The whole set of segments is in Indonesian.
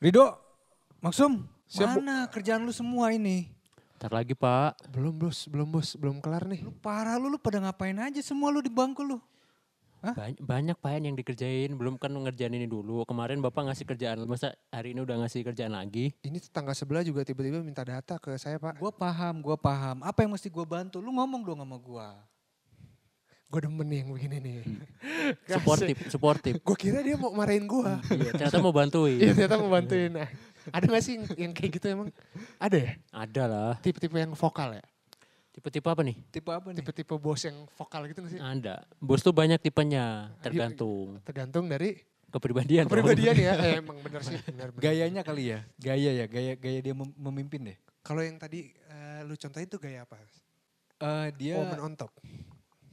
Rido, Maksum, Siap, Bu. mana kerjaan lu semua ini? Ntar lagi pak. Belum bos, belum bos, belum kelar nih. Lu parah lu, lu pada ngapain aja semua lu di bangku lu? Hah? Banyak, banyak pak yang dikerjain. Belum kan ngerjain ini dulu. Kemarin bapak ngasih kerjaan. Masa hari ini udah ngasih kerjaan lagi? Ini tetangga sebelah juga tiba-tiba minta data ke saya pak. Gua paham, gua paham. Apa yang mesti gua bantu? Lu ngomong dong sama gua. Gue demen nih yang begini nih. Suportif, suportif. Gue kira dia mau marahin gue. Iya, ternyata mau bantuin. Iya ternyata mau bantuin. Nah, ada gak sih yang, yang kayak gitu emang? Ada ya? Ada lah. Tipe-tipe yang vokal ya? Tipe-tipe apa nih? Tipe apa nih? Tipe-tipe bos yang vokal gitu gak sih? Ada. Bos tuh banyak tipenya. Tergantung. Tergantung dari Kepribadian. dong. kepribadian ya. Eh, emang bener sih. Bener, bener. Gayanya kali ya? Gaya ya, gaya gaya dia mem- memimpin deh. Kalau yang tadi eh, lu contohin tuh gaya apa? Eh dia Woman on top.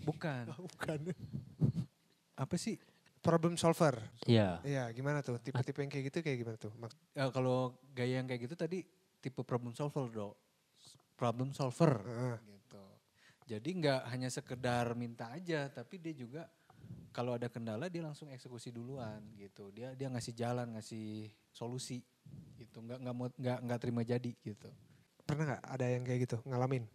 Bukan. Bukan. Apa sih? Problem solver. Iya. Iya gimana tuh? Tipe-tipe yang kayak gitu kayak gimana tuh? Mak- Eh, kalau gaya yang kayak gitu tadi tipe problem solver dong. Problem solver Heeh. gitu. Jadi nggak hanya sekedar minta aja, tapi dia juga kalau ada kendala dia langsung eksekusi duluan gitu. Dia dia ngasih jalan, ngasih solusi gitu. Nggak nggak mau nggak nggak terima jadi gitu. Pernah nggak ada yang kayak gitu? Ngalamin?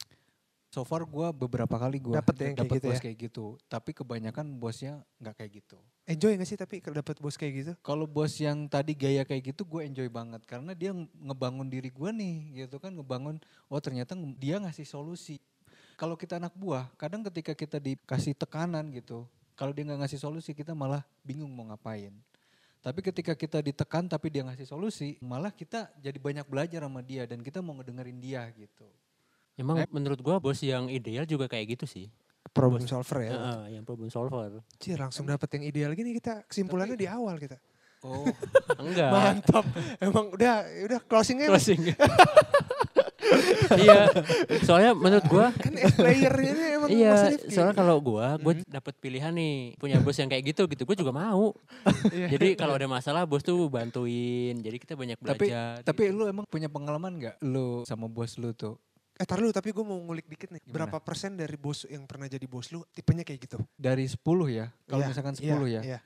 So far gue beberapa kali gue Dapet ya kayak gitu bos ya? kayak gitu. Tapi kebanyakan bosnya nggak kayak gitu. Enjoy gak sih tapi kalau dapet bos kayak gitu? Kalau bos yang tadi gaya kayak gitu gue enjoy banget karena dia nge- ngebangun diri gue nih gitu kan ngebangun oh ternyata dia ngasih solusi. Kalau kita anak buah kadang ketika kita dikasih tekanan gitu kalau dia nggak ngasih solusi kita malah bingung mau ngapain. Tapi ketika kita ditekan tapi dia ngasih solusi malah kita jadi banyak belajar sama dia dan kita mau ngedengerin dia gitu. Emang menurut gua bos yang ideal juga kayak gitu sih. Problem solver ya? Heeh, yang problem solver. Cih langsung dapet yang ideal gini kita kesimpulannya di awal kita. Oh Enggak. Mantap. Emang udah udah closingnya Closing. iya. Soalnya menurut gua kan F playernya ini emang Iya, soalnya kalau gua, gua dapat pilihan nih punya bos yang kayak gitu gitu, gua juga mau. Iya. Jadi kalau ada masalah bos tuh bantuin, jadi kita banyak tapi belajar. tapi lu emang punya pengalaman nggak lu sama bos lu tuh Eh tar lu tapi gue mau ngulik dikit nih. Gimana? Berapa persen dari bos yang pernah jadi bos lu tipenya kayak gitu? dari 10 ya? Kalau Iya, misalkan 10 iya, ya, Iya.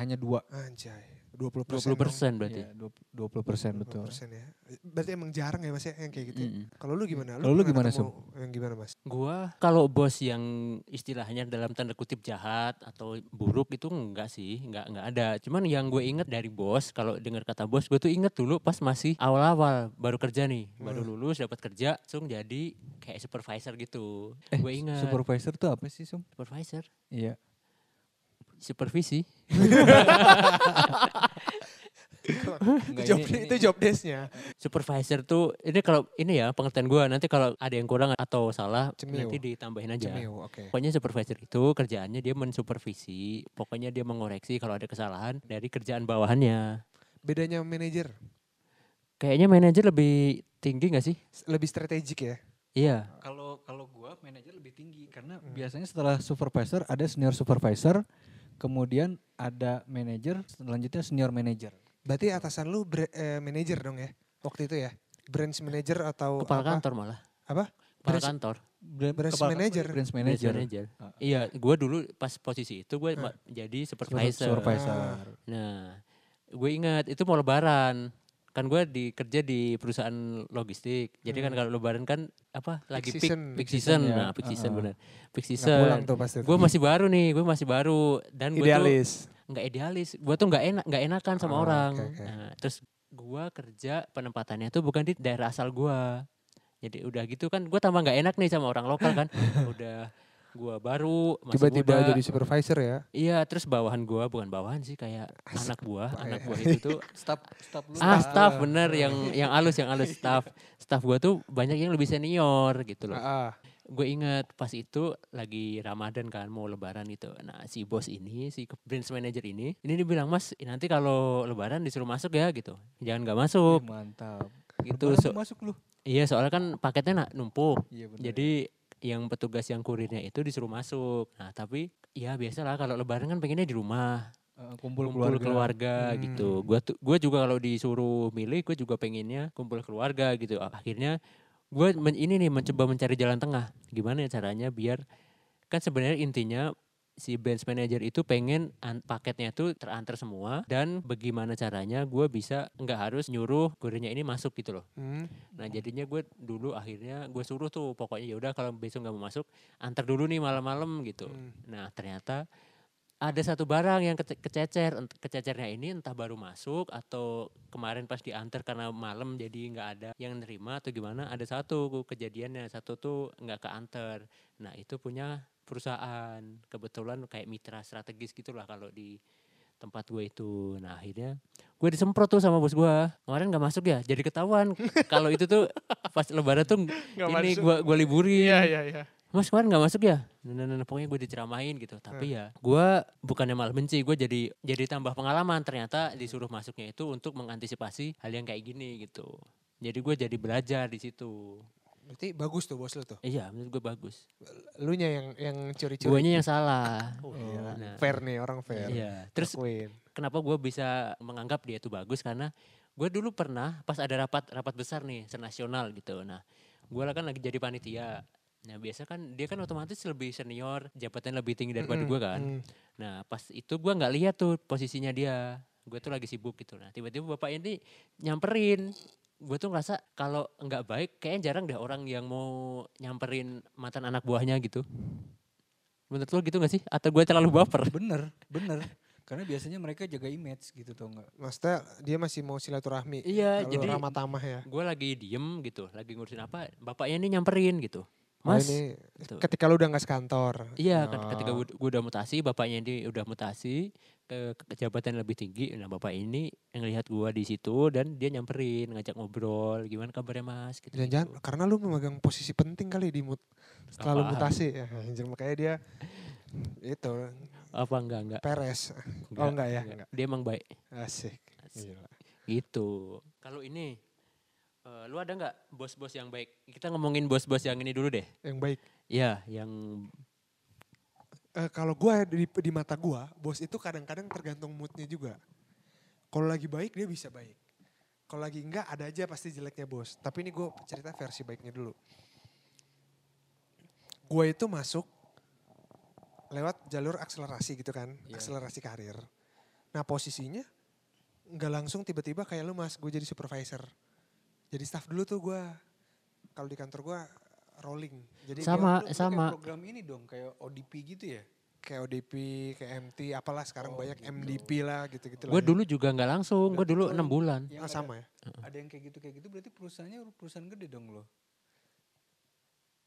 hanya dua. Anjay. 20 20 persen berarti. Iya, 20 persen betul. persen ya. Berarti emang jarang ya mas ya yang kayak gitu. Mm-mm. Kalau lu gimana? Kalau lu pernah gimana, ketemu Yang gimana mas? Gua kalau bos yang istilahnya dalam tanda kutip jahat atau buruk itu enggak sih, enggak enggak ada. Cuman yang gue inget dari bos, kalau dengar kata bos, gue tuh inget dulu pas masih awal-awal baru kerja nih, baru Hmm. lulus dapat kerja, langsung jadi kayak supervisor gitu. Eh, gue ingat Supervisor tuh apa sih, Sum? supervisor, Iya. Supervisi. Enggak, job, ini- itu ini- job desk-nya. Supervisor tuh ini kalau ini ya pengertian gua nanti kalau ada yang kurang atau salah Cemil. nanti ditambahin aja. Cemil, oke. Pokoknya supervisor itu kerjaannya dia mensupervisi, pokoknya dia mengoreksi kalau ada kesalahan dari kerjaan bawahannya. Bedanya manajer Kayaknya manajer lebih tinggi gak sih? lebih strategik ya. Iya. Kalau kalau gua manajer lebih tinggi karena Hmm. biasanya setelah supervisor ada senior supervisor, kemudian ada manajer, selanjutnya senior manager. Berarti atasan lu bre- eh, manajer dong ya? Waktu itu ya? Branch manager atau Kepala apa? kantor malah. Apa? Kepala Branch- kantor. Brand, Branch kepala- manager. Branch Branch manager. manager. Ah. Iya, gua dulu pas posisi itu gue Ah. jadi supervisor. Supervisor. Nah, gue ingat itu mau lebaran. Kan gue di kerja di perusahaan logistik. Jadi kan Hmm. kalau lebaran kan apa lagi peak, season. peak Peak season, season, ya. nah peak season Uh-uh. bener. Peak season. pulang tuh pasti. Gue masih baru nih, gue masih baru dan gue tuh idealis. nggak idealis. Gue tuh nggak enak, nggak enakan sama Oh, orang. oke, oke. Nah, terus gue kerja penempatannya tuh bukan di daerah asal gue. Jadi udah gitu kan, gue tambah nggak enak nih sama orang lokal kan. udah gue baru, masih Tiba-tiba muda. jadi supervisor ya. Iya, terus bawahan gua bukan bawahan sih kayak Asik. anak buah, anak ya. buah itu tuh Staff staff lu. ah staff bener yang yang alus yang alus staff. Staff gua tuh banyak yang lebih senior gitu loh. Ah, ah. Gue inget pas itu lagi Ramadan kan mau lebaran itu. Nah, si bos ini, si branch manager ini, ini dia bilang, "Mas, nanti kalau lebaran disuruh masuk ya gitu. Jangan nggak masuk." Mantap. Gitu. So- masuk lu. iya, soalnya kan paketnya nak numpuk. Iya benar. Jadi yang petugas yang kurirnya itu disuruh masuk. Nah, tapi ya biasalah kalau lebaran kan pengennya di rumah. Eh, kumpul, kumpul keluarga, keluarga. Hmm. gitu. Gua tuh gua juga kalau disuruh milih gue juga pengennya kumpul keluarga gitu. Akhirnya gue ini nih mencoba mencari jalan tengah. Gimana ya caranya biar kan sebenarnya intinya si bench manager itu pengen an- paketnya itu terantar semua dan bagaimana caranya gue bisa nggak harus nyuruh kurirnya ini masuk gitu loh. Hmm. Nah jadinya gue dulu akhirnya gue suruh tuh pokoknya ya udah kalau besok nggak mau masuk antar dulu nih malam-malam gitu. Hmm. Nah ternyata ada satu barang yang kece- kececer, kececernya ini entah baru masuk atau kemarin pas diantar karena malam jadi nggak ada yang nerima atau gimana. Ada satu kejadiannya, satu tuh nggak keantar. Nah itu punya perusahaan, kebetulan kayak mitra strategis gitulah kalau di tempat gue itu. Nah akhirnya gue disemprot tuh sama bos gue. Kemarin nggak masuk ya, jadi ketahuan. kalau itu tuh pas lebaran tuh Nggak ini gue gue liburin. Iya iya iya. Mas kemarin nggak masuk ya? Nah, nah, nah, pokoknya gue diceramain gitu. Tapi ya gue bukannya malah benci, gue jadi jadi tambah pengalaman. Ternyata disuruh masuknya itu untuk mengantisipasi hal yang kayak gini gitu. Jadi gue jadi belajar di situ. Berarti bagus tuh bos lu tuh. Iya, menurut gue bagus. Lu nya yang yang curi-curi. Guanya yang salah. Oh, iya. Nah, Fair nih orang fair. Iya. Terus Akuin. kenapa gue bisa menganggap dia itu bagus karena gue dulu pernah pas ada rapat rapat besar nih senasional gitu nah gue kan lagi jadi panitia nah biasa kan dia kan otomatis lebih senior jabatan lebih tinggi daripada gue kan Mm. nah pas itu gue nggak lihat tuh posisinya dia gue tuh lagi sibuk gitu nah tiba-tiba bapak ini nyamperin gue tuh ngerasa kalau nggak baik kayaknya jarang deh orang yang mau nyamperin mantan anak buahnya gitu menurut lo gitu gak sih atau gue terlalu baper Bener, bener. Karena biasanya mereka jaga image gitu tau nggak? Maksudnya dia masih mau silaturahmi. Iya, Kalau jadi ramah tamah ya. gue lagi diem gitu, lagi ngurusin apa, bapaknya ini nyamperin gitu. Oh, Mas, ini gitu. ketika lu udah nggak sekantor. iya Oh. ketika gue udah mutasi, bapaknya ini udah mutasi ke, jabatan lebih tinggi. Nah bapak ini ngelihat gue di situ dan dia nyamperin, ngajak ngobrol, gimana kabarnya mas? Gitu, Jangan-jangan karena lu memegang posisi penting kali di mut setelah lu mutasi ya. Anjir makanya dia itu Apa enggak enggak? peres. Oh enggak ya, enggak. Dia emang baik. Asik. Asik. Gila. Gitu. Kalau ini, eh, lu ada nggak bos-bos yang baik? Kita ngomongin bos-bos yang ini dulu deh. Yang baik. Iya, yang Eh, kalau gua di, di mata gua, bos itu kadang-kadang tergantung moodnya juga. Kalau lagi baik dia bisa baik. Kalau lagi enggak ada aja pasti jeleknya bos. Tapi ini gue cerita versi baiknya dulu. Gue itu masuk lewat jalur akselerasi gitu kan, Iya. akselerasi karir. Nah posisinya nggak langsung tiba-tiba kayak lu mas, gue jadi supervisor. Jadi staff dulu tuh gue, kalau di kantor gue rolling. Jadi Sama. Lu sama. Kayak program ini dong, kayak ODP gitu ya? kayak ODP, kayak MT, apalah sekarang Oh, banyak gitu. MDP lah gitu-gitu gue lah. ya. dulu juga nggak langsung, gue dulu enam bulan. Yang Ah, ada- sama ya. Ada yang kayak gitu kayak gitu berarti perusahaannya perusahaan gede dong loh.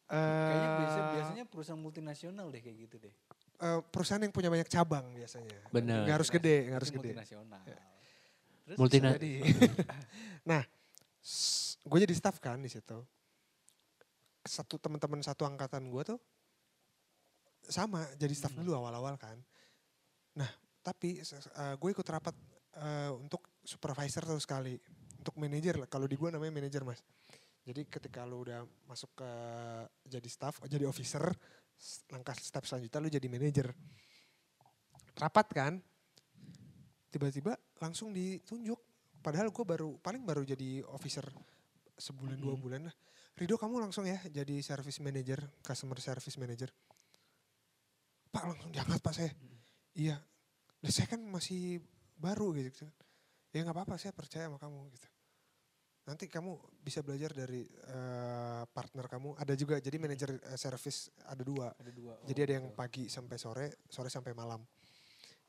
Eh, Kayaknya biasa, biasanya perusahaan multinasional deh kayak gitu deh. eh, perusahaan yang punya banyak cabang biasanya. Bener. Nggak harus gede, nggak harus gede. Multinasional. Ya. Terus Multina- Jadi, nah, gue jadi staff kan di situ. Satu teman-teman satu angkatan gue tuh sama jadi staff Hmm. dulu awal-awal kan. Nah, tapi gue ikut rapat eh, untuk supervisor tuh sekali, untuk manajer lah. Kalau di gue namanya manajer mas. Jadi ketika lu udah masuk ke jadi staff, jadi officer, langkah step selanjutnya lu jadi manajer. Rapat kan, tiba-tiba langsung ditunjuk. Padahal gue baru paling baru jadi officer sebulan dua Mm. bulan lah. Rido kamu langsung ya jadi service manager, customer service manager. Pak langsung diangkat pak saya. Iya, lah saya kan masih baru gitu. Ya nggak apa-apa saya percaya sama kamu gitu. Nanti kamu bisa belajar dari eh, partner kamu. Ada juga jadi manajer eh, service ada dua. ada dua. Jadi Oh, ada yang gitu. pagi sampai sore, sore sampai malam.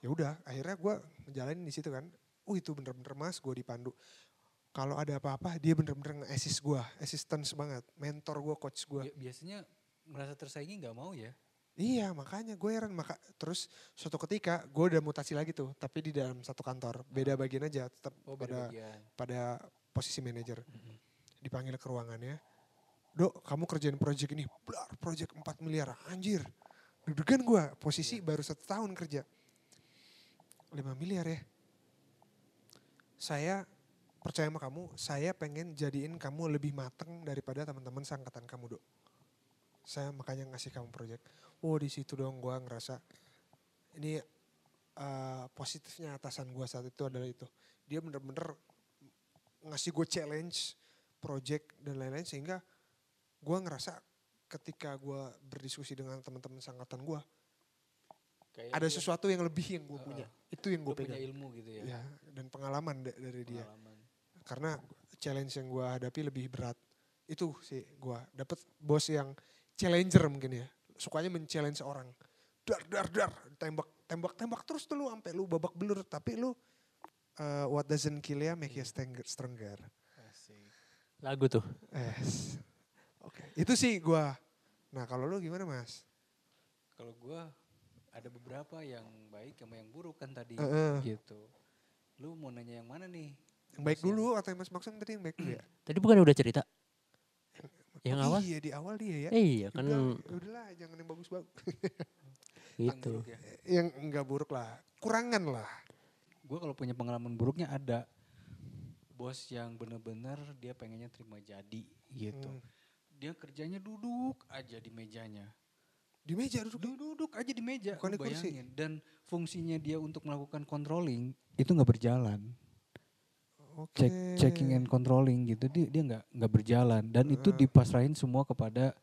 Ya udah, akhirnya gue menjalani di situ kan. Uh itu bener-bener mas, gue dipandu. Kalau ada apa-apa, dia bener-bener nge-assist gue, assistance banget, mentor gue, coach gue. Bi- biasanya merasa tersaingi nggak mau ya? Iya, makanya gue heran. Maka terus suatu ketika gue udah mutasi lagi tuh, tapi di dalam satu kantor, beda bagian aja, tetap Oh pada bagian. pada posisi manajer. Dipanggil ke ruangannya, Dok, kamu kerjain project ini, blar, project 4 miliar, anjir. Deg-degan gue, posisi baru satu tahun kerja. 5 miliar ya. Saya percaya sama kamu, saya pengen jadiin kamu lebih mateng daripada teman-teman seangkatan kamu, Dok. Saya makanya ngasih kamu project. Oh, di situ dong gue ngerasa ini eh, positifnya atasan gue saat itu adalah itu. Dia bener-bener ngasih gue challenge, project dan lain-lain sehingga gue ngerasa ketika gue berdiskusi dengan teman-teman seangkatan gue, Kayak ada sesuatu yang lebih yang gue punya. Itu yang gue punya pegang. ilmu gitu ya. Ya, dan pengalaman da- dari dia. Karena challenge yang gue hadapi lebih berat. Itu sih gue dapet bos yang challenger mungkin ya. Sukanya men-challenge orang. Dar dar dar, tembak tembak tembak terus tuh lu sampai lu babak belur tapi lu uh, what doesn't kill ya make you stronger. stronger. Asik. Lagu tuh. Yes. Oke, itu sih gua. Nah, kalau lu gimana, Mas? Kalau gua ada beberapa yang baik sama yang buruk kan tadi Heeh. gitu. Lu mau nanya yang mana nih? Yang baik yang- dulu atau yang Mas Maksum tadi yang baik dulu ya? Tadi bukan udah cerita? Yang Oh awal? Iya, di awal dia ya. Eh, iya kan Udah, udahlah, jangan yang bagus-bagus. yang gitu. buruk ya. yang enggak buruk lah, kurangan lah. Gue kalau punya pengalaman buruknya ada bos yang bener-bener dia pengennya terima jadi gitu. Hmm. Dia kerjanya duduk aja di mejanya. Di meja duduk. Duduk, duduk aja di meja. Bukan di kursi. bayangin. Dan fungsinya dia untuk melakukan controlling itu nggak berjalan. Oke. Check, checking and controlling gitu dia dia nggak nggak berjalan dan itu Heeh. dipasrahin semua kepada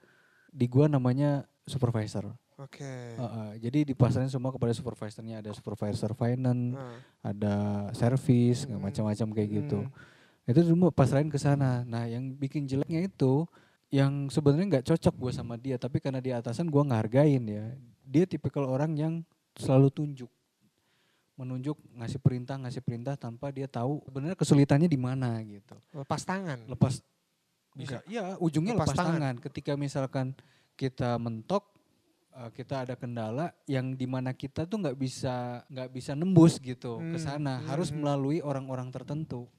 di gua namanya supervisor. Oke. Heeh, jadi dipasrahin semua kepada supervisornya ada supervisor finance, Nah, ada service, nggak Hmm. macam-macam kayak gitu. hmm. Itu semua pasrahin ke sana. Nah, yang bikin jeleknya itu yang sebenarnya nggak cocok gue sama dia, tapi karena dia atasan gue ngehargain ya. Dia tipikal orang yang selalu tunjuk, menunjuk, ngasih perintah, ngasih perintah tanpa dia tahu sebenarnya kesulitannya di mana gitu. Lepas tangan. Lepas bisa, iya ujungnya Lepas lepas, tangan. tangan. Ketika misalkan kita mentok, eh, kita ada kendala yang di mana kita tuh nggak bisa nggak bisa nembus gitu ke Hmm, sana, hmm, harus hmm. melalui orang-orang tertentu.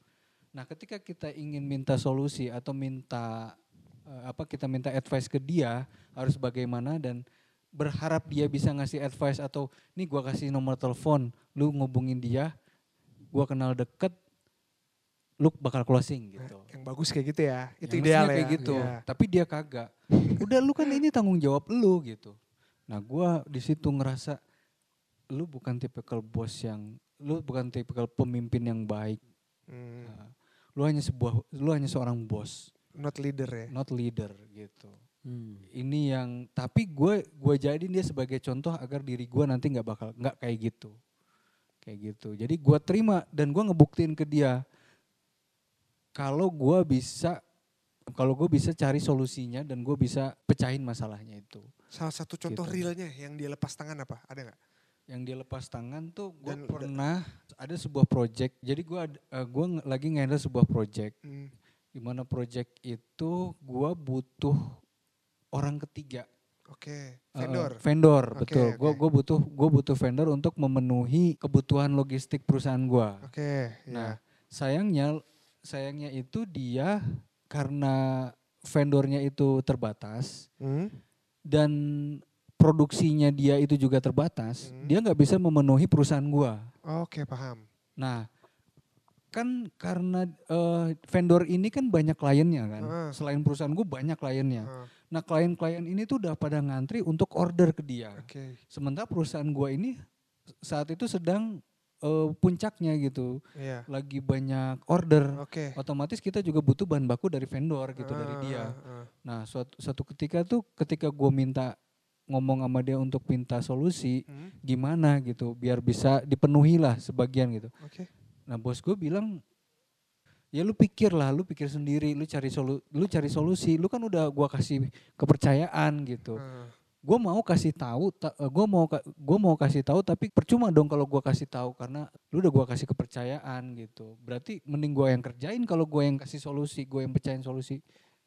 Nah, ketika kita ingin minta solusi atau minta eh, apa kita minta advice ke dia harus bagaimana dan berharap dia bisa ngasih advice atau nih gua kasih nomor telepon, lu ngubungin dia, gua kenal deket, lu bakal closing gitu. Yang bagus kayak gitu ya. Itu Yang ideal ya. kayak gitu. Iya. Tapi dia kagak. Udah lu kan ini tanggung jawab lu gitu. Nah, gua di situ ngerasa lu bukan tipikal bos yang lu bukan tipikal pemimpin yang baik. Hmm, Nah, lu hanya sebuah lu hanya seorang bos, Not leader ya. not leader gitu. Hmm. Ini yang tapi gue gue jadiin dia sebagai contoh agar diri gue nanti nggak bakal nggak kayak gitu. Kayak gitu. Jadi gua terima dan gua ngebuktiin ke dia kalau gua bisa kalau gue bisa cari solusinya dan gue bisa pecahin masalahnya itu. Salah satu contoh Gitu. realnya yang dia lepas tangan apa? Ada nggak? Yang dia lepas tangan tuh gue pernah ada sebuah project. Jadi gue uh, gua nge- lagi ngehandle sebuah project. Hmm. Di mana project itu gue butuh orang ketiga. Oke. Uh, Vendor. vendor, Oke, betul. Gue oke. gua butuh gue butuh vendor untuk memenuhi kebutuhan logistik perusahaan gue. Oke. Nah, ya. sayangnya sayangnya itu dia karena vendornya itu terbatas Hmm. dan produksinya dia itu juga terbatas, Hmm. dia nggak bisa memenuhi perusahaan gua. Oke paham. Nah, kan karena eh, vendor ini kan banyak kliennya kan. Heeh. Selain perusahaan gua banyak kliennya. Ah, Nah, klien-klien ini tuh udah pada ngantri untuk order ke dia. Oke. Sementara perusahaan gua ini saat itu sedang eh, puncaknya gitu, Iya. lagi banyak order. Oke. Otomatis kita juga butuh bahan baku dari vendor gitu dari Ah, dia. ah. Nah, suatu, suatu ketika tuh ketika gue minta ngomong sama dia untuk minta solusi Hmm. gimana gitu biar bisa dipenuhi lah sebagian gitu. Oke. Nah, bos gue bilang ya lu pikir lah, lu pikir sendiri, lu cari solu, lu cari solusi, lu kan udah gua kasih kepercayaan gitu. Ah, Gue mau kasih tahu, gue mau gua mau kasih tahu tapi percuma dong kalau gua kasih tahu karena lu udah gua kasih kepercayaan gitu. Berarti mending gua yang kerjain kalau gue yang kasih solusi, gue yang pecahin solusi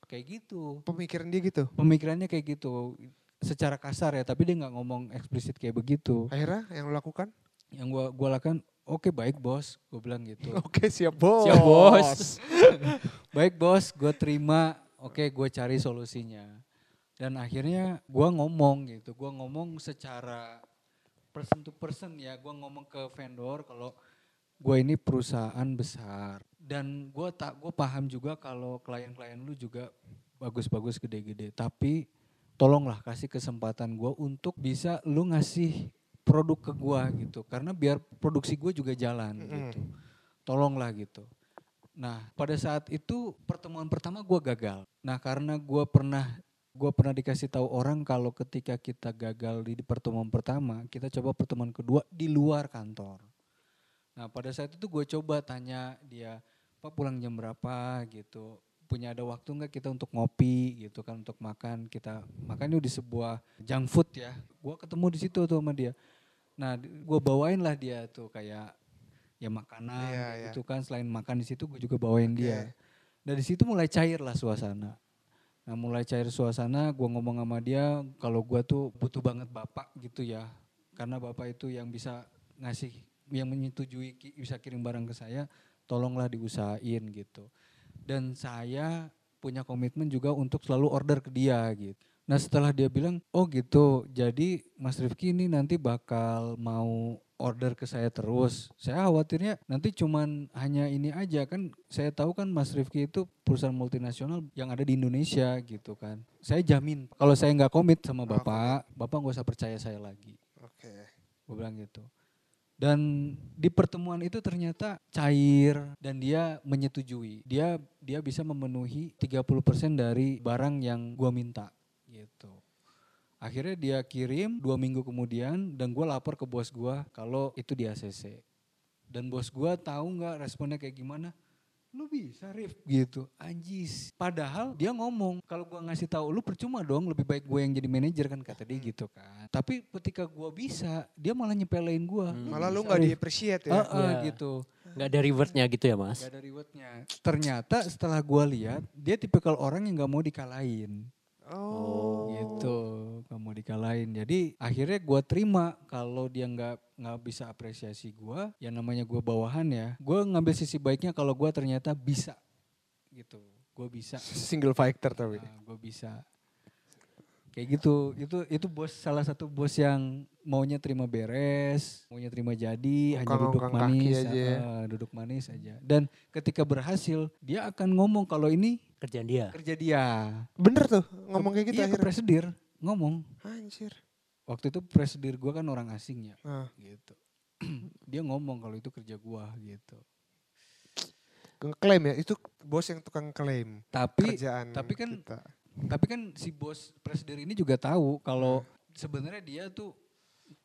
kayak gitu Pemikiran dia gitu. pemikirannya kayak gitu secara kasar ya tapi dia nggak ngomong eksplisit kayak begitu Akhirnya yang lo lakukan? yang gua gua lakukan oke baik bos. Gue bilang gitu. Oke siap bos. Siap, bos. baik bos. Gue terima. Oke gue cari solusinya. Dan akhirnya gua ngomong gitu. Gua ngomong secara person to person ya. Gua ngomong ke vendor kalau gue ini perusahaan besar. Dan gua tak gue paham juga kalau klien-klien lu juga bagus-bagus gede-gede. Tapi tolonglah kasih kesempatan gua untuk bisa lu ngasih produk ke gua gitu karena biar produksi gue juga jalan gitu tolonglah gitu nah pada saat itu pertemuan pertama gua gagal nah karena gua pernah Gue pernah dikasih tahu orang kalau ketika kita gagal di pertemuan pertama, kita coba pertemuan kedua di luar kantor. Nah pada saat itu gue coba tanya dia, Pak pulang jam berapa gitu. Punya ada waktu nggak kita untuk ngopi gitu kan untuk makan kita makan di sebuah junk food ya. Gue ketemu di situ tuh sama dia. Nah gue bawain lah dia tuh kayak ya makanan Iya, kayak iya. gitu kan. Selain makan di situ gue juga bawain dia. Dari situ mulai cair lah suasana. Nah mulai cair suasana, gue ngomong sama dia kalau gue tuh butuh banget bapak gitu ya. Karena bapak itu yang bisa ngasih, yang menyetujui bisa kirim barang ke saya, tolonglah diusahain gitu. Dan saya punya komitmen juga untuk selalu order ke dia gitu. Nah setelah dia bilang, oh gitu, jadi Mas Rifki ini nanti bakal mau order ke saya terus. Saya khawatirnya nanti cuman hanya ini aja kan. Saya tahu kan Mas Rifki itu perusahaan multinasional yang ada di Indonesia gitu kan. Saya jamin kalau saya nggak komit sama bapak, bapak nggak usah percaya saya lagi. Oke. Gue bilang gitu. Dan di pertemuan itu ternyata cair dan dia menyetujui. Dia dia bisa memenuhi 30% dari barang yang gua minta gitu. Akhirnya dia kirim dua minggu kemudian dan gua lapor ke bos gua kalau itu di ACC. Dan bos gua tahu nggak responnya kayak gimana? Lu bisa Rif gitu. Anjis. Padahal dia ngomong kalau gua ngasih tahu lu percuma dong lebih baik gue yang jadi manajer kan kata dia gitu kan. Tapi ketika gua bisa dia malah nyepelein gua. Hmm. Malah lu nggak Rif." di-appreciate ya. Ah, ah, Iya. gitu. Nggak ada rewardnya gitu ya mas? Gak ada rewardnya. Ternyata setelah gua lihat dia tipikal orang yang nggak mau dikalahin Oh. gitu. Nggak mau dikalahin. Jadi akhirnya gua terima kalau dia nggak nggak bisa apresiasi gua yang namanya gua bawahan ya. Gua ngambil sisi baiknya kalau gua ternyata bisa gitu. Gua bisa. Single fighter tapi. nah, gua bisa. Kayak gitu. Itu itu bos salah satu bos yang maunya terima beres maunya terima jadi hanya duduk manis aja. ah, duduk manis aja. Dan ketika berhasil dia akan ngomong kalau ini Kerjaan dia. kerja dia Bener tuh ngomong kayak gitu iya ke akhirnya. presidir ngomong Anjir. waktu itu presidir gua kan orang asing ya Nah, gitu dia ngomong kalau itu kerja gua gitu ngeklaim ya itu bos yang tukang klaim tapi kerjaan tapi kan kita. tapi kan si bos presidir ini juga tahu kalau sebenarnya dia tuh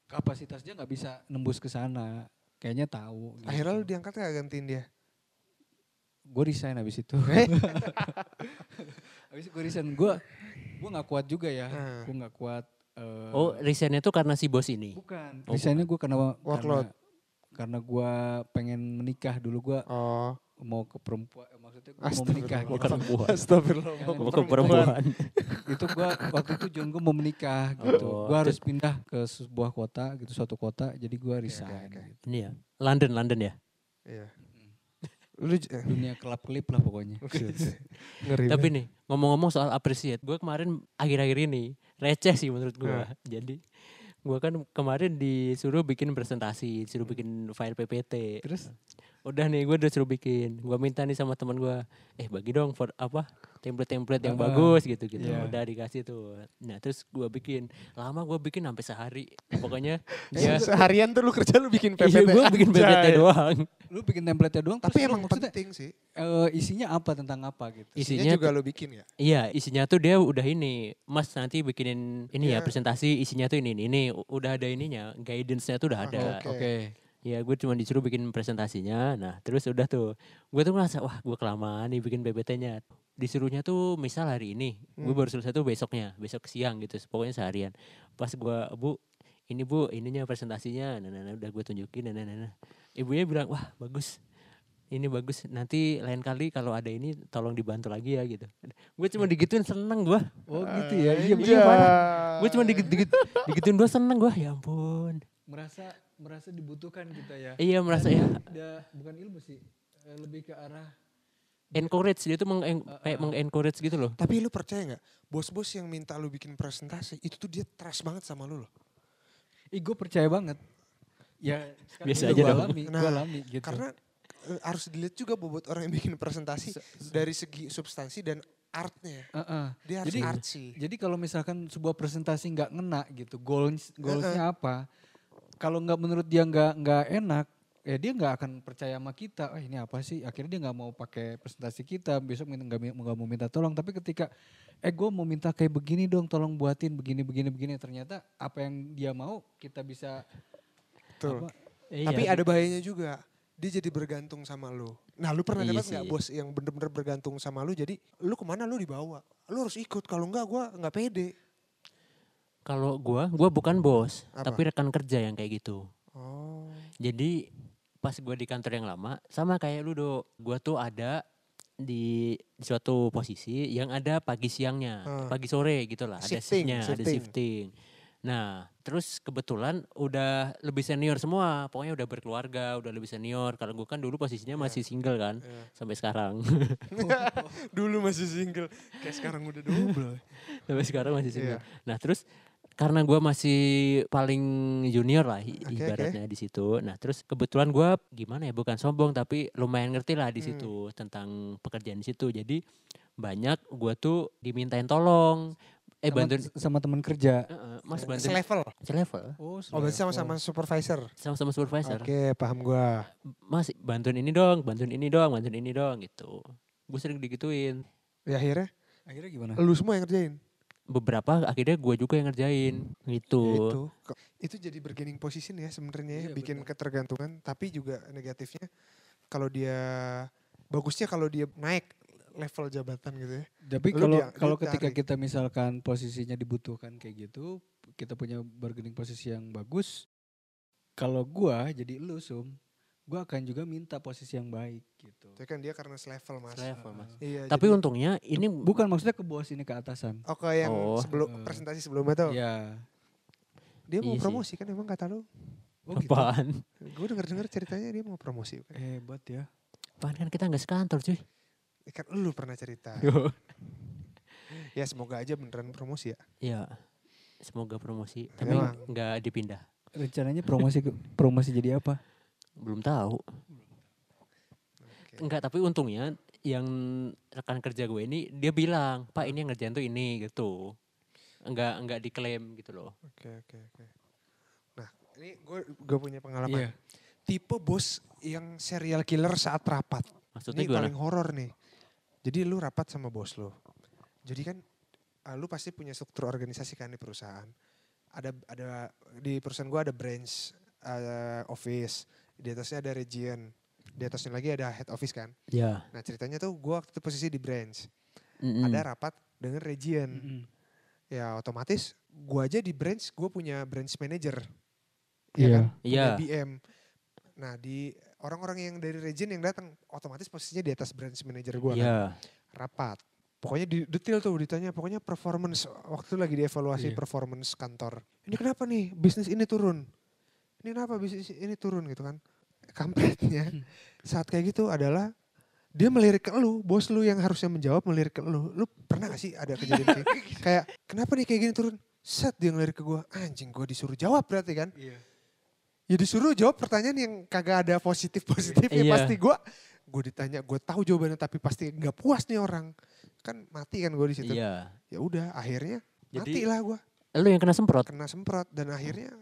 kapasitas dia nggak bisa nembus ke sana kayaknya tahu gitu. akhirnya lu diangkat gak gantiin dia? Gue resign habis itu habis gue resign gue gue nggak kuat juga ya Hmm. gue nggak kuat eh, Oh resignnya tuh karena si bos ini? bukan Oh, resignnya gue karena Workload. karena karena gue pengen menikah dulu gue Oh. mau ke perempuan eh, maksudnya gua mau menikah Mau gitu. perempuan. Astagfirullah. Mau ke perempuan. itu gua waktu itu John gue mau menikah gitu Oh, gua harus pindah ke sebuah kota gitu suatu kota jadi gua Oke, resign oke, oke. gitu. Ini ya. London, London ya. Iya. Lu dunia kelap kelip lah pokoknya ngeri. Tapi nih ngomong-ngomong soal appreciate, gue kemarin akhir-akhir ini receh sih menurut gue. Nah. Jadi gue kan kemarin disuruh bikin presentasi, disuruh bikin file PPT. terus Udah nih gue udah suruh bikin. Gue minta nih sama teman gue, eh bagi dong for apa template-template yang Ah, bagus gitu gitu. iya. Udah dikasih tuh. Nah terus gue bikin. Lama gue bikin sampai sehari. Pokoknya ya. seharian tuh lu kerja lu bikin PPT. Iya gue bikin PPT doang. lu bikin template doang Tapi terus emang penting sih. eh, isinya apa tentang apa gitu Isinya, Isinya juga lu bikin ya. Iya, isinya tuh dia udah ini, Mas nanti bikinin ini ya Iya. presentasi, isinya tuh ini, ini, udah ada ininya, guidance-nya tuh udah Ah, ada. Oke. oke Ya gue cuma disuruh bikin presentasinya, nah terus udah tuh, gue tuh ngerasa wah gue kelamaan nih bikin PPT-nya. Disuruhnya tuh misal hari ini, gue Hmm. baru selesai tuh besoknya, besok siang gitu, pokoknya seharian. Pas gue, bu, ini bu, ininya presentasinya, nah, nah, nah, udah gue tunjukin, nah, nah, nah, nah. Ibunya bilang, wah bagus, ini bagus, nanti lain kali kalau ada ini tolong dibantu lagi ya gitu. Gue cuma digituin seneng gue. oh gitu ya iya bener. Gue cuma digit, digit, digituin gue seneng gue, ya ampun. merasa merasa dibutuhkan kita ya Iya merasa ya Udah, bukan ilmu sih eh, lebih ke arah encourage dia tuh meng, kayak meng-encourage gitu loh. Tapi lu percaya nggak? Bos-bos yang minta lu bikin presentasi itu tuh dia trust banget sama lu loh. Ih, gue percaya banget. Ya, Biasa aja dong. Alami, Nah, alami gitu. Karena eh, harus dilihat juga bobot orang yang bikin presentasi dari segi substansi dan artnya. Heeh. Dia harus Jadi, artsy. jadi kalau misalkan sebuah presentasi nggak ngena gitu, goals goalsnya apa? Kalau nggak menurut dia nggak nggak enak, ya dia nggak akan percaya sama kita. Oh ini apa sih? Akhirnya dia nggak mau pakai presentasi kita. Besok minta nggak nggak mau minta tolong. Tapi ketika eh gue mau minta kayak begini dong, tolong buatin begini begini begini. Ternyata apa yang dia mau kita bisa Betul. apa, Iya, Tapi ada bahayanya juga. Dia jadi bergantung sama lu. Nah lu pernah Iya dapat nggak bos yang bener-bener bergantung sama lu jadi lu ke mana lu dibawa. Lu harus ikut kalau enggak gua nggak pede. Kalau gua, gua bukan bos, Apa? tapi rekan kerja yang kayak gitu. Oh. Jadi pas gua di kantor yang lama, sama kayak lu do, gua tuh ada di, suatu posisi yang ada pagi siangnya, Ah. pagi sore gitu lah, ada Shifting, shiftnya, ada shifting. shifting. Nah, terus kebetulan udah lebih senior semua, pokoknya udah berkeluarga, udah lebih senior. Kalau gua kan dulu posisinya masih single kan, Iya. sampai sekarang. Dulu masih single. Kayak sekarang udah double. sampai sekarang masih single. Iya. Nah, terus karena gua masih paling junior lah Oke, ibaratnya di situ. Nah, terus kebetulan gua gimana ya bukan sombong tapi lumayan ngerti lah di Hmm. situ tentang pekerjaan di situ. Jadi banyak gua tuh dimintain tolong eh sama, bantuin sama teman kerja. Heeh, Mas bantuin Selevel. selevel Oh, Oh berarti sama-sama supervisor. sama-sama supervisor. Oke paham gua. Mas bantuin ini dong, bantuin ini dong, bantuin ini dong gitu. Gue sering digituin. Ya akhirnya Akhirnya gimana? lu semua yang ngerjain. Beberapa akhirnya gue juga yang ngerjain gitu. Itu. Kok- Itu jadi bargaining position ya sebenarnya ya, Iya, bikin benar. ketergantungan tapi juga negatifnya kalau dia bagusnya kalau dia naik level jabatan gitu ya. Tapi kalau kalau ketika tarik. kita misalkan posisinya dibutuhkan kayak gitu, kita punya bargaining posisi yang bagus. Kalau gua jadi lu sum, gua akan juga minta posisi yang baik gitu. Tapi kan dia karena selevel mas. Selevel, Mas. Iya. Tapi jadi- untungnya ini Bukan maksudnya ke bawah sini ke atasan. Oh kayak yang Oh. sebelum Eh. presentasi sebelumnya tuh. Ya. Dia mau Iya sih. promosi kan emang kata lu. Oh gitu. apaan? Gue denger dengar ceritanya dia mau promosi. Kan. Hebat ya. Apaan kan kita nggak sekantor cuy. Eh, Kan lu pernah cerita. ya semoga aja beneran promosi ya. Ya, semoga promosi. Tapi nggak dipindah. Rencananya promosi ke- promosi jadi apa? Belum tahu. Oke. Enggak, tapi untungnya yang rekan kerja gue ini dia bilang, Pak ini yang ngerjain tuh ini gitu. Enggak enggak diklaim gitu loh. Oke oke oke. Nah ini gue gue punya pengalaman. Iya. Tipe bos yang serial killer saat rapat. Maksudnya ini gimana? paling horor nih. Jadi lu rapat sama bos lu. Jadi kan uh, lu pasti punya struktur organisasi kan di perusahaan. Ada ada di perusahaan gua ada branch, uh, office, di atasnya ada region, di atasnya lagi ada head office kan. Ya. Nah ceritanya tuh gua waktu itu posisi di branch, Mm-mm. ada rapat dengan region. Mm-mm. Ya otomatis gua aja di branch, gua punya branch manager. Iya. kan? Iya. Punya BM. Nah di orang-orang yang dari region yang datang otomatis posisinya di atas branch manager gua kan Iya. rapat. Pokoknya di detail tuh ditanya, pokoknya performance waktu itu lagi dievaluasi Iya. performance kantor. Ini kenapa nih bisnis ini turun? Ini kenapa bisnis ini turun gitu kan? Kampretnya saat kayak gitu adalah dia melirik ke lu, bos lu yang harusnya menjawab melirik ke lu. Lu pernah gak sih ada kejadian kayak kayak kenapa nih kayak gini turun? Set dia ngelirik ke gua, anjing gua disuruh jawab berarti kan? Iya. Ya disuruh jawab pertanyaan yang kagak ada positif-positif ya Iya. pasti gua gue ditanya gue tahu jawabannya tapi pasti nggak puas nih orang kan mati kan gue di situ Iya. ya udah akhirnya Jadi- mati lah gue Lu yang kena semprot. kena semprot dan akhirnya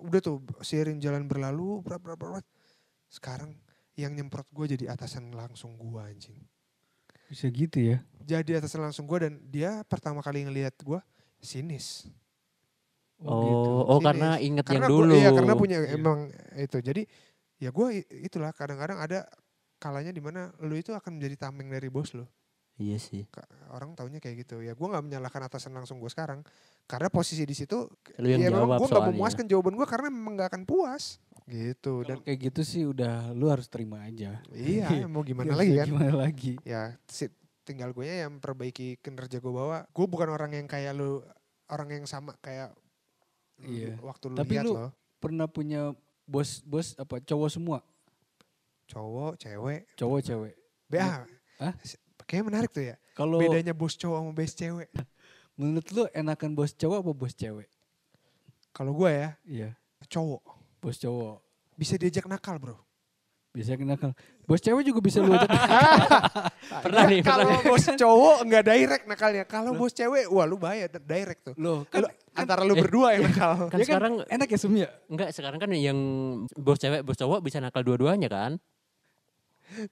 udah tuh seiring jalan berlalu berapa berapa berapa. Sekarang yang nyemprot gue jadi atasan langsung gue anjing Bisa gitu ya. jadi atasan langsung gue dan dia pertama kali ngelihat gue sinis Oh, oh Sinis. karena inget yang karena dulu. gua, iya karena punya Iya. emang itu jadi ya gue itulah kadang-kadang ada kalanya di mana lu itu akan menjadi tameng dari bos lu Iya sih. Orang taunya kayak gitu ya gue nggak menyalahkan atasan langsung gue sekarang karena posisi di situ Lu yang ya memang gue nggak memuaskan jawaban gue karena memang nggak akan puas gitu dan Dan kayak gitu sih udah lu harus terima aja. iya mau gimana lagi kan Gimana lagi? ya si- tinggal gue yang perbaiki kinerja gue bawa gue bukan orang yang kayak lu orang yang sama kayak lu Iya. waktu lu Tapi lihat lu- loh Pernah punya bos bos apa cowok semua? cowok cewek Cowok cewek. BA Hah? kayaknya menarik tuh ya Kalau bedanya bos cowok sama bos cewek menurut lu enakan bos cowok apa bos cewek? kalau gue ya Iya, cowok bos cowok. bisa diajak nakal bro Bisa nakal. Bos cewek juga bisa lu ajak. Pernah nih, pernah Kalau bos cowok nggak direct nakalnya. Kalau bos cewek, wah lu bahaya direct tuh. Loh, kan, Lu, antara lu berdua yang nakal. Kan ya sekarang enak ya Sumi ya? enggak sekarang kan yang bos cewek bos cowok bisa nakal dua-duanya kan?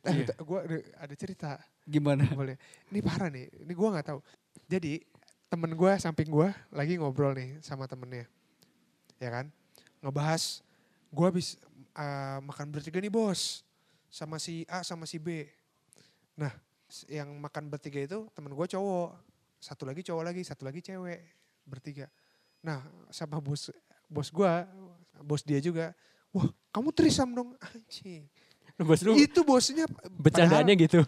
Eh, Gue ada cerita. Gimana? Boleh. Ini parah nih. Ini gue nggak tahu. Jadi temen gue samping gue lagi ngobrol nih sama temennya. Ya kan? Ngebahas gue habis eh, makan bertiga nih bos. Sama si A sama si B. Nah yang makan bertiga itu temen gue cowok. Satu lagi cowok lagi, satu lagi cewek. Bertiga. Nah sama bos bos gue, bos dia juga. Wah kamu trisam dong. Anjing. Bos lu Itu bosnya. bercandaannya gitu.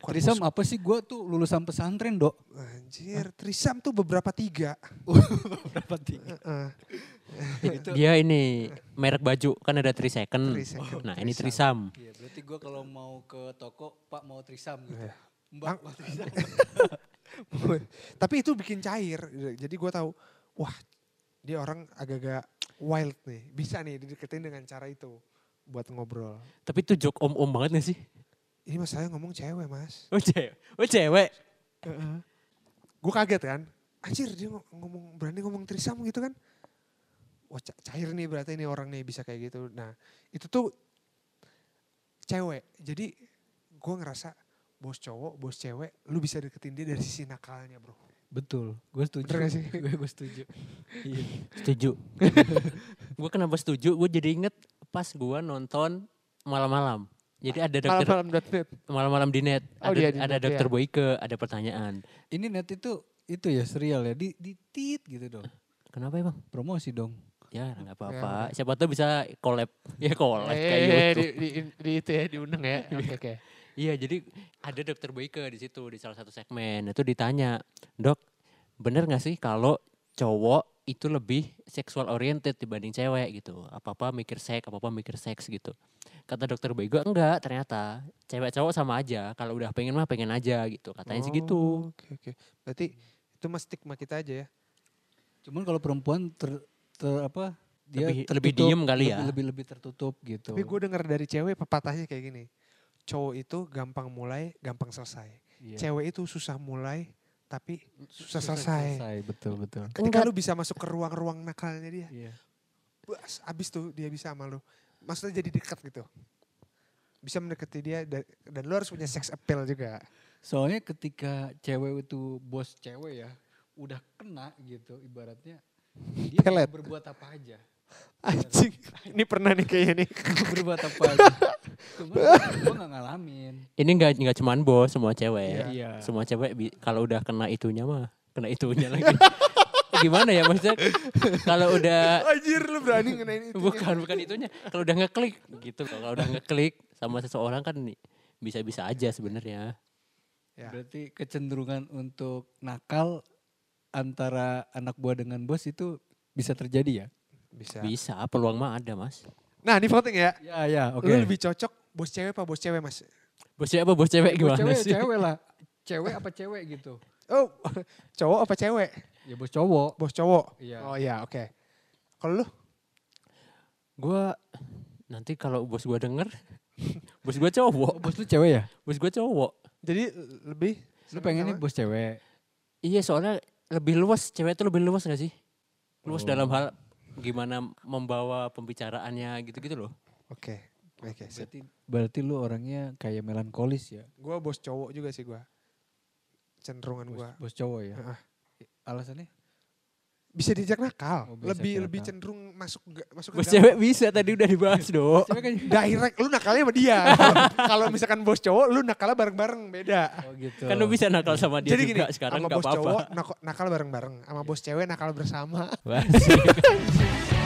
bukan Trisam bos apa sih? Gue tuh lulusan pesantren dok. Anjir, trisam tuh beberapa tiga. Berapa tiga? Heeh. Dia ini merek baju kan ada 3 second. Three second, Nah, ini Trisam. trisam. Iya, berarti gue kalau mau ke toko, Pak mau trisam gitu. Iya. Mbak mau trisam. Tapi itu bikin cair. Jadi gue tahu, wah dia orang agak-agak wild nih. Bisa nih dideketin dengan cara itu buat ngobrol. Tapi itu joke om-om banget gak sih? Ini mas saya ngomong cewek mas. Oh cewek. Oh cewek. Gue kaget kan. Anjir dia ngo- ngomong berani ngomong trisam gitu kan. Wah ca- cair nih berarti ini orang nih bisa kayak gitu. Nah itu tuh cewek. Jadi gue ngerasa bos cowok, bos cewek, lu bisa deketin dia dari sisi nakalnya bro. Betul, gue setuju. Bener gak sih? gue gue setuju. Iya. Setuju. gue kenapa setuju? Gue jadi inget pas gue nonton malam-malam. Jadi ada dokter Malam-malam.net. malam-malam di net. Oh, ada dia di ada net, dokter iya. Boyke, ada pertanyaan. Ini net itu itu ya serial ya di di tit gitu dong. Kenapa emang? Promosi dong. Ya nggak apa-apa. Siapa tahu bisa collab. Ya collab kayak Eh, YouTube. di, di, di itu ya diundang ya. Oke oke. Iya, jadi ada dokter Boyke di situ di salah satu segmen. Itu ditanya, "Dok, bener gak sih kalau cowok itu lebih seksual oriented dibanding cewek gitu? Apa-apa mikir seks, apa-apa mikir seks gitu." Kata dokter Boyke, "Enggak, ternyata cewek cowok sama aja. Kalau udah pengen mah pengen aja gitu." Katanya sih gitu. Oh, Oke oke. Berarti itu mah stigma kita aja ya. Cuman kalau perempuan ter, ter- apa dia Lebih- lebih tertutup, diem kali ya. Lebih lebih, lebih tertutup gitu. Tapi gue dengar dari cewek pepatahnya kayak gini. Cowok itu gampang mulai, gampang selesai. Iya. Cewek itu susah mulai, tapi susah, selesai. betul betul. Ketika Enggak. lu bisa masuk ke ruang-ruang nakalnya dia, Iya. bas, abis tuh dia bisa sama lu. Maksudnya jadi dekat gitu. Bisa mendekati dia dan, dan lu harus punya sex appeal juga. Soalnya ketika cewek itu bos cewek ya, udah kena gitu ibaratnya. Dia Pelet. berbuat apa aja. Anjing, ini pernah nih kayaknya nih. Berbuat apa gue gak ngalamin. Ini enggak enggak cuman bos, semua cewek. Iya. Semua cewek bi- kalau udah kena itunya mah kena itunya lagi. Gimana ya maksudnya? Kalau udah Anjir lu berani ngenain itu. bukan bukan itunya kalau udah ngeklik gitu kalau udah ngeklik sama seseorang kan nih, bisa-bisa aja sebenarnya Ya. Berarti kecenderungan untuk nakal antara anak buah dengan bos itu bisa terjadi ya? Bisa. bisa peluang mah ada mas Nah ini voting ya. Ya ya oke. Lu lebih cocok bos cewek apa bos cewek mas? bos cewek apa bos cewek Bos gimana cewek sih cewek lah. Cewek apa cewek gitu? Oh cowok apa cewek? Ya bos cowok. Bos cowok. Iya. Oh iya oke. Kalau lu? gua nanti kalau bos gua denger bos gua Oh, cowok bos lu cewek ya? bos gua cowok Jadi lebih Lu pengennya bos cewek. iya soalnya lebih luas cewek itu lebih luas gak sih luas Oh. dalam hal gimana membawa pembicaraannya gitu-gitu loh Oke. Oke. sip. Berarti berarti lu orangnya kayak melankolis ya? Gua bos cowok juga sih gua. Cenderungan Bos, gua. bos cowok ya? Heeh. Alasannya? Bisa diajak nakal. Oh, bisa lebih lebih nakal. cenderung masuk masuk ke bos cewek bisa tadi udah dibahas dong Cewek kan Direct lu nakalnya sama dia. Kalau- misalkan bos cowok lu nakalnya bareng-bareng beda. Oh gitu. kan lu bisa nakal sama dia Jadi gini, juga sekarang sama bos apa-apa cowok nak- nakal bareng-bareng, sama bos cewek nakal bersama.